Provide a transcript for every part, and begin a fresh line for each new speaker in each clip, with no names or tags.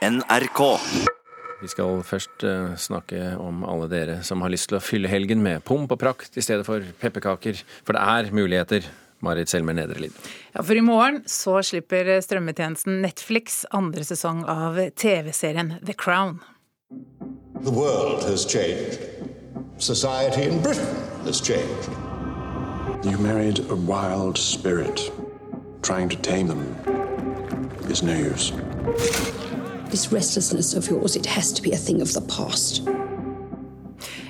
NRK.
Vi skal først eh, snakke om alle dere som har lyst til å fylle helgen med pomp og prakt i stedet for pepperkaker. For det er muligheter. Marit Selmer Nedrelid.
Ja, for i morgen så slipper strømmetjenesten Netflix andre sesong av TV-serien The Crown.
The world has changed. Society in Britain has changed.
You married a wild spirit. Trying to tame them is no use.
This restlessness of yours, it has to be a thing of the past.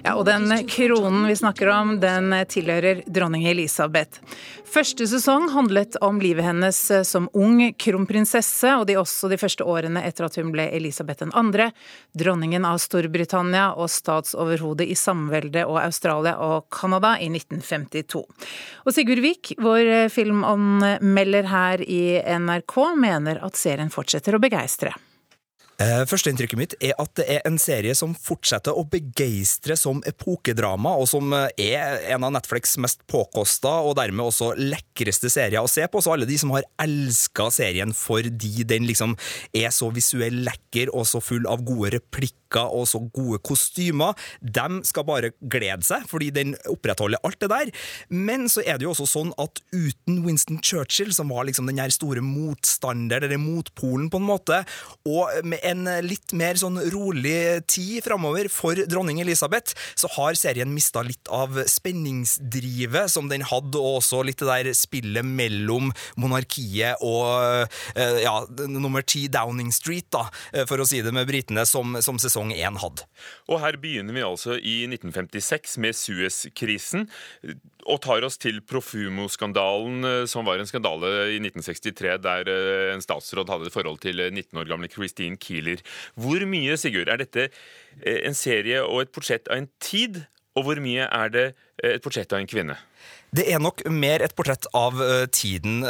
Ja, og den kronen vi snakker om, den tilhører dronning Elisabeth. Første sesong handlet om livet hennes som ung kronprinsesse, og de også de første årene etter at hun ble Elisabeth 2., dronningen av Storbritannia og statsoverhode i samveldet og Australia og Canada i 1952. Og Sigurd Vik, vår filmanmelder her i NRK, mener at serien fortsetter å begeistre.
Eh, Førsteinntrykket mitt er at det er en serie som fortsetter å begeistre som epokedrama, og som eh, er en av Netflix' mest påkosta og dermed også lekreste serier å se på. Så alle de som har elska serien fordi den liksom er så visuell lekker og så full av gode replikker og så gode kostymer, dem skal bare glede seg, fordi den opprettholder alt det der. Men så er det jo også sånn at uten Winston Churchill, som var liksom den her store motstanderen, eller motpolen på en måte, og med en litt mer sånn rolig tid framover for dronning Elisabeth, så har serien mista litt av spenningsdrivet som den hadde, og også litt det der spillet mellom monarkiet og eh, ja, nummer ti Downing Street, da, eh, for å si det med britene, som, som sesong én hadde.
Og her begynner vi altså i 1956 med Suez-krisen, og tar oss til Profumo-skandalen, eh, som var en skandale i 1963 der eh, en statsråd hadde et forhold til 19 år gamle Christine Keeler. Hvor mye, Sigurd, er dette eh, en serie og et portrett av en tid, og hvor mye er det et portrett av en kvinne?
Det er nok mer et portrett av tiden.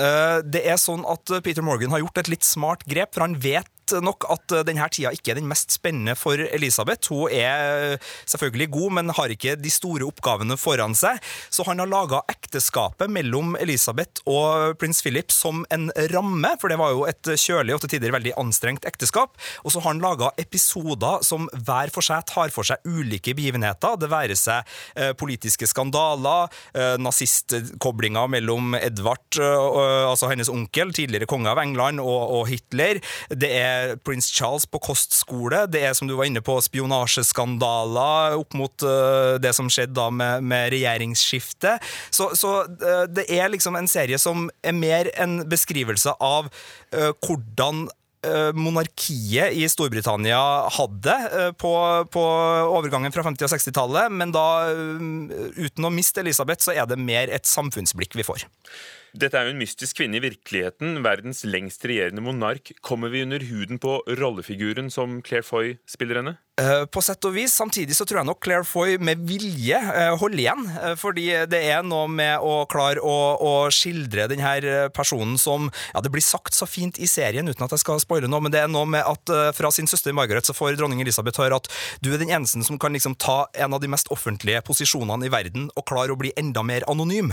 Det er sånn at Peter Morgan har gjort et litt smart grep, for han vet nok at denne tida ikke er den mest spennende for Elisabeth. Hun er selvfølgelig god, men har ikke de store oppgavene foran seg. Så han har laga ekteskapet mellom Elisabeth og prins Philip som en ramme, for det var jo et kjølig og til tider veldig anstrengt ekteskap. Og så har han laga episoder som hver for seg tar for seg ulike begivenheter. Det være seg eh, politiske skandaler, eh, nazistkoblinga mellom Edvard, eh, altså hennes onkel, tidligere konge av England, og Hitler. Det er prins Charles på kostskole. Det er, som du var inne på, spionasjeskandaler opp mot uh, det som skjedde da med, med regjeringsskiftet. Så, så uh, det er liksom en serie som er mer en beskrivelse av uh, hvordan monarkiet i Storbritannia hadde på, på overgangen fra 50- og 60-tallet, men da uten å miste Elisabeth, så er det mer et samfunnsblikk vi får.
Dette er jo en mystisk kvinne i virkeligheten. Verdens lengst regjerende monark. Kommer vi under huden på rollefiguren som Claire Foy spiller henne?
Eh, på sett og vis. Samtidig så tror jeg nok Claire Foy med vilje eh, holder igjen. Eh, fordi det er noe med å klare å, å skildre denne personen som Ja, det blir sagt så fint i serien, uten at jeg skal spoile noe, men det er noe med at fra sin søster Margaret så får dronning Elisabeth høre at du er den eneste som kan liksom ta en av de mest offentlige posisjonene i verden og klare å bli enda mer anonym.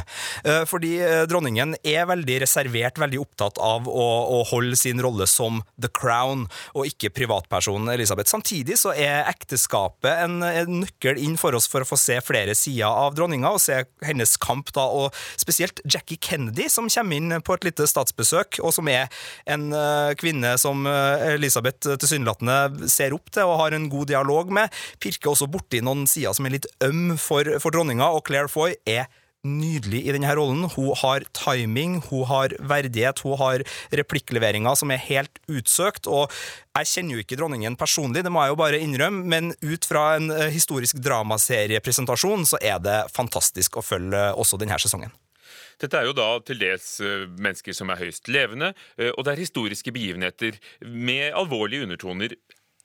Fordi dronningen er veldig reservert, veldig opptatt av å, å holde sin rolle som the crown, og ikke privatpersonen Elisabeth. Samtidig så er ekteskapet en, en, nøkkel inn for oss for å få se flere sider av dronninga, og se hennes kamp, da, og spesielt Jackie Kennedy, som kommer inn på et lite statsbesøk, og som er en uh, kvinne som uh, Elisabeth tilsynelatende ser opp til og har en god dialog med, pirker også borti noen sider som er litt øm for, for dronninga, og Claire Foy er nydelig i denne rollen. Hun har timing, hun har verdighet, hun har replikkleveringer som er helt utsøkt. og jeg kjenner jo ikke dronningen personlig, det må jeg jo bare innrømme, men ut fra en historisk dramaseriepresentasjon så er det fantastisk å følge også denne sesongen.
Dette er jo da til dels mennesker som er høyst levende, og det er historiske begivenheter med alvorlige undertoner.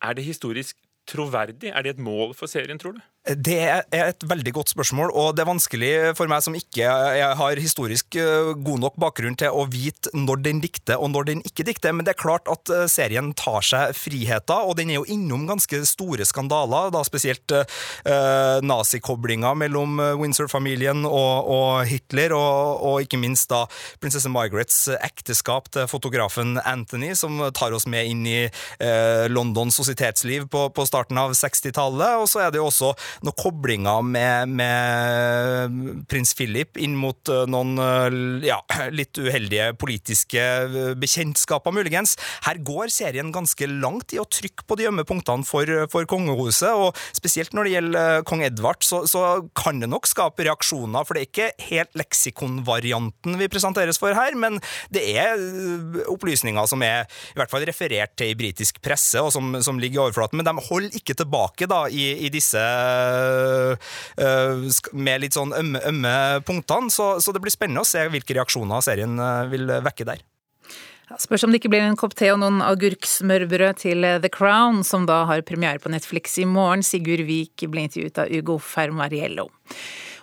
Er det historisk troverdig? Er det et mål for serien, tror du?
Det er et veldig godt spørsmål, og det er vanskelig for meg som ikke har historisk eh, god nok bakgrunn til å vite når den dikter og når den ikke dikter, men det er klart at eh, serien tar seg friheter, og den er jo innom ganske store skandaler, da spesielt eh, nazikoblinga mellom Windsor-familien og, og, Hitler, og, og, ikke minst da prinsesse Margarets ekteskap til fotografen Anthony, som tar oss med inn i eh, Londons sosietetsliv på, på starten av 60-tallet, og så er det jo også noen koblinger med, med, prins Philip inn mot eh, noen eh, ja, litt uheldige politiske eh, bekjentskaper, muligens. Her går serien ganske langt i å trykke på de ømme punktene for, for kongehuset, og spesielt når det gjelder kong Edvard, så, så, kan det nok skape reaksjoner, for det er ikke helt leksikonvarianten vi presenteres for her, men det er opplysninger som er i hvert fall referert til i britisk presse, og som, som ligger i overflaten, men de holder ikke tilbake da i, i disse med litt sånn ømme, ømme punktene. Så, så, det blir spennende å se hvilke reaksjoner serien eh, vil vekke der.
Spørs om det ikke blir en kopp te og noen agurksmørbrød til The Crown, som da har premiere på Netflix i morgen. Sigurd Vik ble intervjuet av Ugo Fermariello.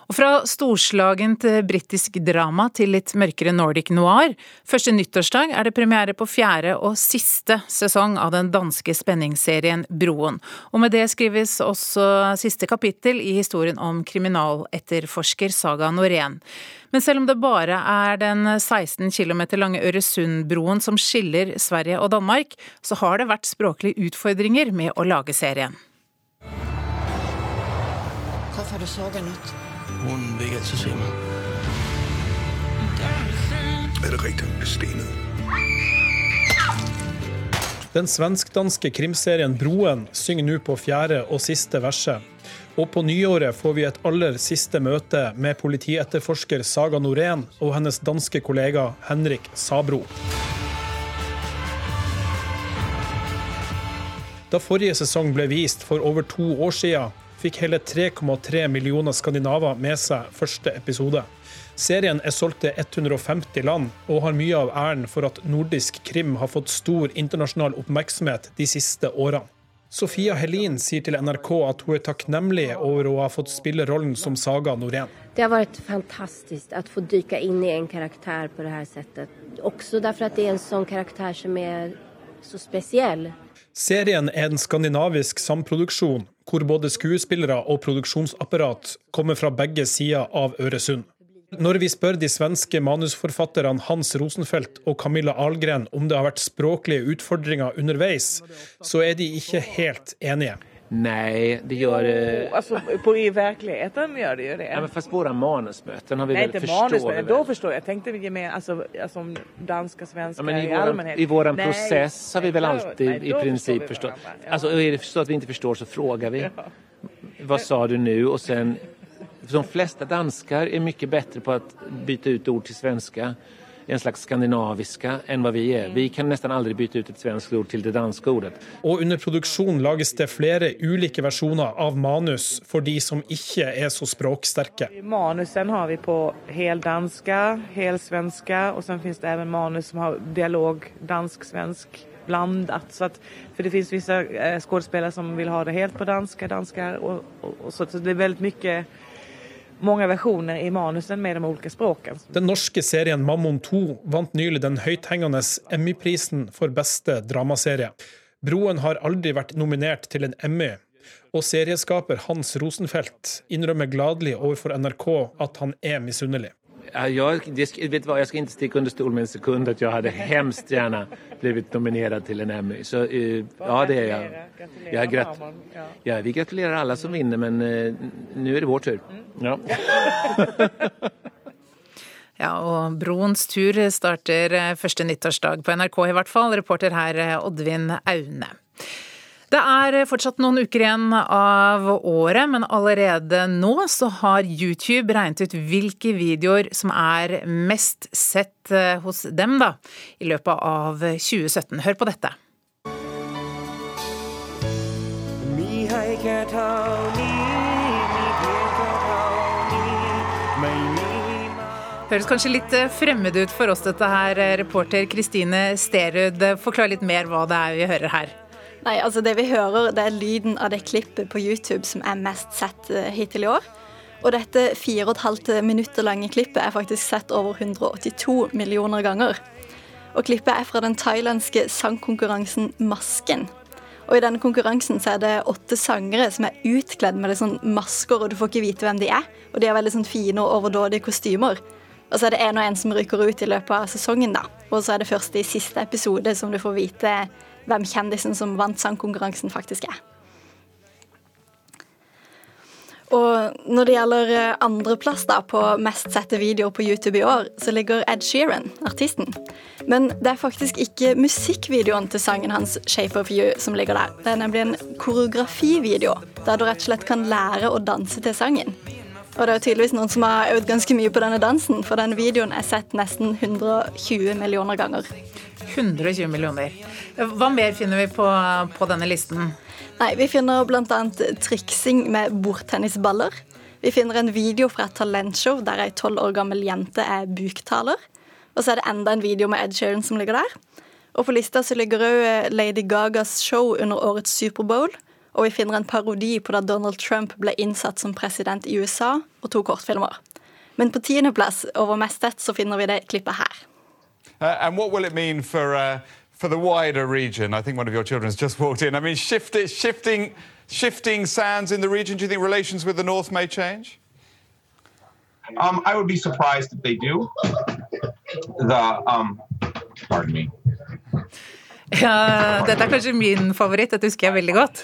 Og fra storslagent britisk drama til litt mørkere Nordic noir. Første nyttårsdag er det premiere på fjerde og siste sesong av den danske spenningsserien Broen. Og med det skrives også siste kapittel i historien om kriminaletterforsker Saga Norén. Men selv om det bare er den 16 km lange Øresundbroen som skiller Sverige og Danmark, så har det vært språklige utfordringer med å lage serien.
Hvorfor du Saga nå?
Hun vil ikke altid se mig. Er det riktig, Stine?
Den svensk-danske krimserien Broen synger nå på fjerde og siste verset. Og på nyåret får vi et aller siste møte med politietterforsker Saga Norén og hennes danske kollega Henrik Sabro. Da forrige sesong ble vist for over to år siden, fikk hele 3,3 millioner skandinaver med seg første episode. Serien er solgt til 150 land, og har mye av æren for at nordisk krim har fått stor internasjonal oppmerksomhet de siste årene. Sofia Helin sier til NRK at hun er takknemlig over å ha fått spille rollen som Saga Norén.
Det har vært fantastisk å få dykke inn i en karakter på dette settet. Også derfor at det er en sånn karakter som er så spesiell.
Serien er en skandinavisk samproduksjon hvor både skuespillere og produksjonsapparat kommer fra begge sider av Øresund. Når vi spør de svenske manusforfatterne Hans Rosenfeldt og Camilla Ahlgren om det har vært språklige utfordringer underveis, så er de ikke helt enige.
Nej, det gör det.
Oh, alltså, på, I verkligheten gör det ju det.
Ja, men fast våra manusmöten har vi
Nej,
väl
inte manusmöten. Då förstår jag. Jag tänkte med alltså, alltså danska, svenska ja, i,
i våran,
allmänhet.
I vår process har vi väl alltid nej, i princip förstått. Ja. Alltså, är det så att vi inte förstår så frågar vi. Ja. Vad sa du nu? Och sen, de flesta danskar är mycket bättre på att byta ut ord till svenska en slags skandinaviske enn hva vi er. Vi kan nesten aldri bytte ut et svensk ord til det danske ordet.
Og under produksjon lages det flere ulike versjoner av manus for de som ikke er så språksterke.
Manusen har vi på heldanske, helsvenske, og så finnes det også manus som har dialog dansk-svensk blandat. Så at, for det finnes visse skuespillere som vil ha det helt på danske, och så, så det er veldig mye mange versjoner i manusen med de ulike språkene.
Den norske serien Mammon 2 vant nylig den høythengende Emmy-prisen for beste dramaserie. Broen har aldri vært nominert til en Emmy, og serieskaper Hans Rosenfelt innrømmer gladelig overfor NRK at han er misunnelig.
Jag, det, vet vad, jag ska inte sticka under stol med en sekund att jag hade hemskt gärna blivit nominerad till en Emmy. Så uh, ja, det är jag. jag grat ja, vi gratulerar alla som vinner, men uh, nu är det vår tur. Ja.
Ja, og Broens tur starter eh, første nyttårsdag på NRK i hvert fall. Reporter her Oddvin Aune. Det er fortsatt noen uker igjen av året, men allerede nå så har YouTube regnet ut hvilke videoer som er mest sett eh, hos dem da, i løpet av 2017. Hør på dette. Høres kanskje litt eh, fremmed ut for oss dette her, reporter Kristine Sterud. Forklar litt mer hva det er vi hører her.
Nei, altså Det vi hører, det er lyden av det klippet på YouTube som er mest sett eh, hittil i år. Og dette fire og et halvt minutter lange klippet er faktisk sett over 182 millioner ganger. Og klippet er fra den thailandske sangkonkurransen Masken. Og I denne konkurransen så er det åtte sangere som er utkledd med litt sånn masker, og du får ikke vite hvem de er. Og de har veldig sånn fine og overdådige kostymer. Og så er det en og en som ryker ut i løpet av sesongen, da. Og så er det først i siste episode som du får vite hvem kjendisen som vant sangkonkurransen, faktisk er. Og når det gjelder eh, andreplass på mest sette videoer på YouTube i år, så ligger Ed Sheeran, artisten. Men det er faktisk ikke musikkvideoen til sangen hans 'Shape of You' som ligger der. Det er nemlig en koreografivideo, der du rett og slett kan lære å danse til sangen. Og det er tydeligvis noen som har øvd ganske mye på denne dansen, for denne videoen er sett nesten 120 millioner ganger.
120 millioner. Hva mer finner vi på, på denne listen?
Nei, Vi finner bl.a. triksing med bordtennisballer. Vi finner en video fra et talentshow der ei tolv år gammel jente er buktaler. Og så er det enda en video med Ed Sheeran som ligger der. Og på lista så ligger òg eh, Lady Gagas show under årets Superbowl. Og vi finner en parodi på da Donald Trump ble innsatt som president i USA, og to kortfilmer. Men på tiendeplass over mestet, så finner vi det klippet her.
Uh, and what will mean for uh, for the wider region? I think one of your children has just walked in. I mean, shift, shifting, shifting sands in the region. Do you think relations with the north may change?
Um, I would be surprised if they do. The um, pardon me.
Ja, dette er kanskje min favoritt. Dette husker jeg veldig godt.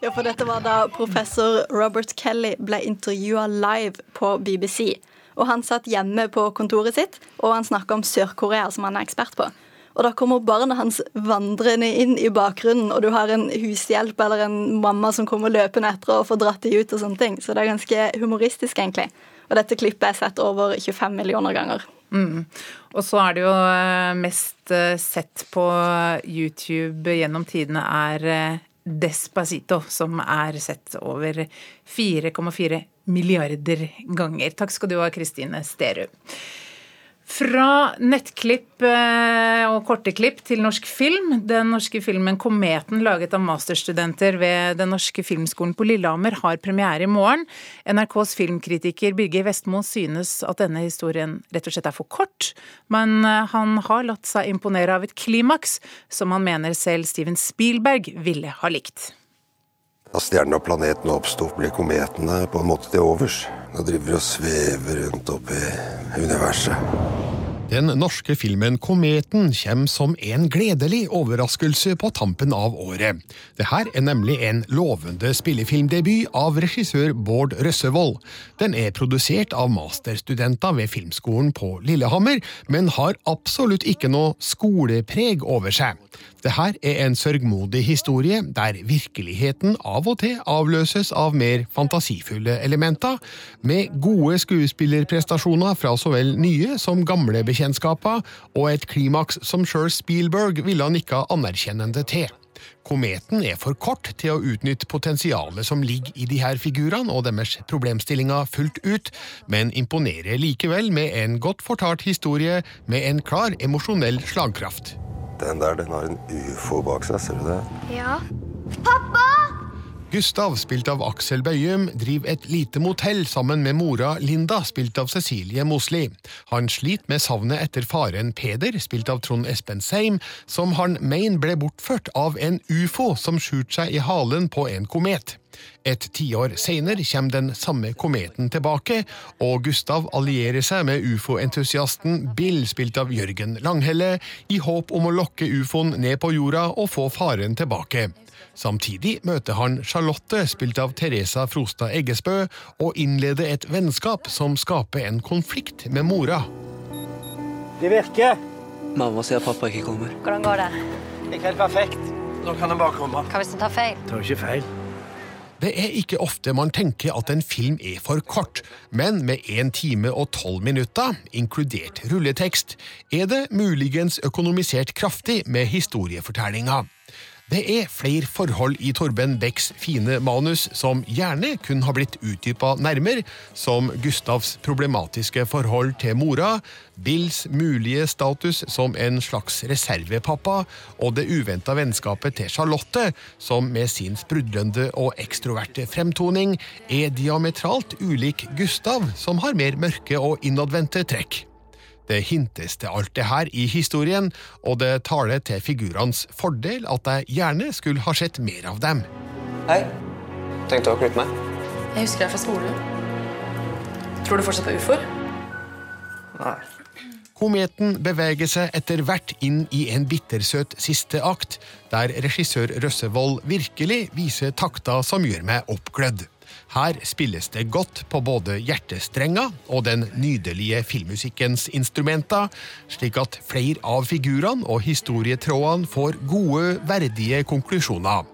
Ja, for dette var da professor Robert Kelly ble intervjua live på BBC. Og han satt hjemme på kontoret sitt, og han snakka om Sør-Korea, som han er ekspert på. Og da kommer barnet hans vandrende inn i bakgrunnen, og du har en hushjelp eller en mamma som kommer løpende etter og får dratt de ut og sånne ting. Så det er ganske humoristisk, egentlig. Og dette klippet er sett over 25 millioner ganger.
Mm. Og så er det jo eh, mest eh, sett på YouTube gjennom tidene er eh, Despacito, som er sett over 4,4 milliarder ganger. Takk skal du ha, Kristine Sterud. Fra nettklipp eh, og korte klipp til norsk film. Den norske filmen 'Kometen', laget av masterstudenter ved Den norske filmskolen på Lillehammer, har premiere i morgen. NRKs filmkritiker Birger Vestmo synes at denne historien rett og slett er for kort, men eh, han har latt seg imponere av et klimaks som han mener selv Steven Spielberg ville ha likt.
Da stjernene og planetene oppsto, ble kometene på en måte til overs. Nå driver vi og svever rundt oppe i universet.
Den norske filmen 'Kometen' kommer som en gledelig overraskelse på tampen av året. Dette er nemlig en lovende spillefilmdebut av regissør Bård Røssevold. Den er produsert av masterstudenter ved Filmskolen på Lillehammer, men har absolutt ikke noe skolepreg over seg. Dette er en sørgmodig historie der virkeligheten av og til avløses av mer fantasifulle elementer, med gode skuespillerprestasjoner fra så vel nye som gamle bekjentskaper, og et klimaks som sjøl Spielberg ville nikka anerkjennende til. Kometen er for kort til å utnytte potensialet som ligger i de her figurene og deres problemstillinger fullt ut, men imponerer likevel med en godt fortalt historie med en klar emosjonell slagkraft.
Den der den har en ufo bak seg, ser du det?
Ja. Pappa!
Gustav, spilt av Aksel Bøyum, driver et lite motell sammen med mora Linda, spilt av Cecilie Mosli. Han sliter med savnet etter faren Peder, spilt av Trond Espen Seim, som han mener ble bortført av en ufo som skjulte seg i halen på en komet. Et tiår seinere kommer den samme kometen tilbake, og Gustav allierer seg med ufo-entusiasten Bill, spilt av Jørgen Langhelle, i håp om å lokke ufoen ned på jorda og få faren tilbake. Samtidig møter han Charlotte, spilt av Teresa Frostad Eggesbø, og innleder et vennskap som skaper en konflikt med mora.
Det virker!
Mamma sier at pappa ikke kommer.
Hvordan går det?
Ikke helt perfekt. Nå kan han bare komme.
Hva hvis han tar feil?
Tar ikke feil.
Det er ikke ofte man tenker at en film er for kort, men med én time og tolv minutter, inkludert rulletekst, er det muligens økonomisert kraftig med historiefortellinga. Det er flere forhold i Torben Becks fine manus som gjerne kunne ha blitt utdypa nærmere, som Gustavs problematiske forhold til mora, Bills mulige status som en slags reservepappa, og det uventa vennskapet til Charlotte, som med sin sprudlende og ekstroverte fremtoning er diametralt ulik Gustav, som har mer mørke og innadvendte trekk. Det hintes til alt det her i historien, og det taler til figurenes fordel at jeg gjerne skulle ha sett mer av dem.
Hei. Tenkte å klippe meg.
Jeg husker deg fra skolen. Tror du fortsatt på ufoer?
Nei.
Kometen beveger seg etter hvert inn i en bittersøt siste akt, der regissør Røssevold virkelig viser takter som gjør meg oppglødd. Her spilles det godt på både hjertestrenga og den nydelige filmmusikkens instrumenter, slik at flere av figurene og historietrådene får gode, verdige konklusjoner.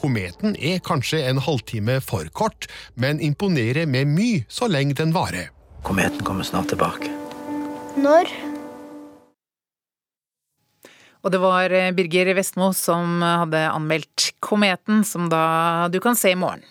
Kometen er kanskje en halvtime for kort, men imponerer med mye så lenge den varer.
Kometen kommer snart tilbake.
Når?
Og det var Birger Vestmo som hadde anmeldt Kometen, som da du kan se i morgen.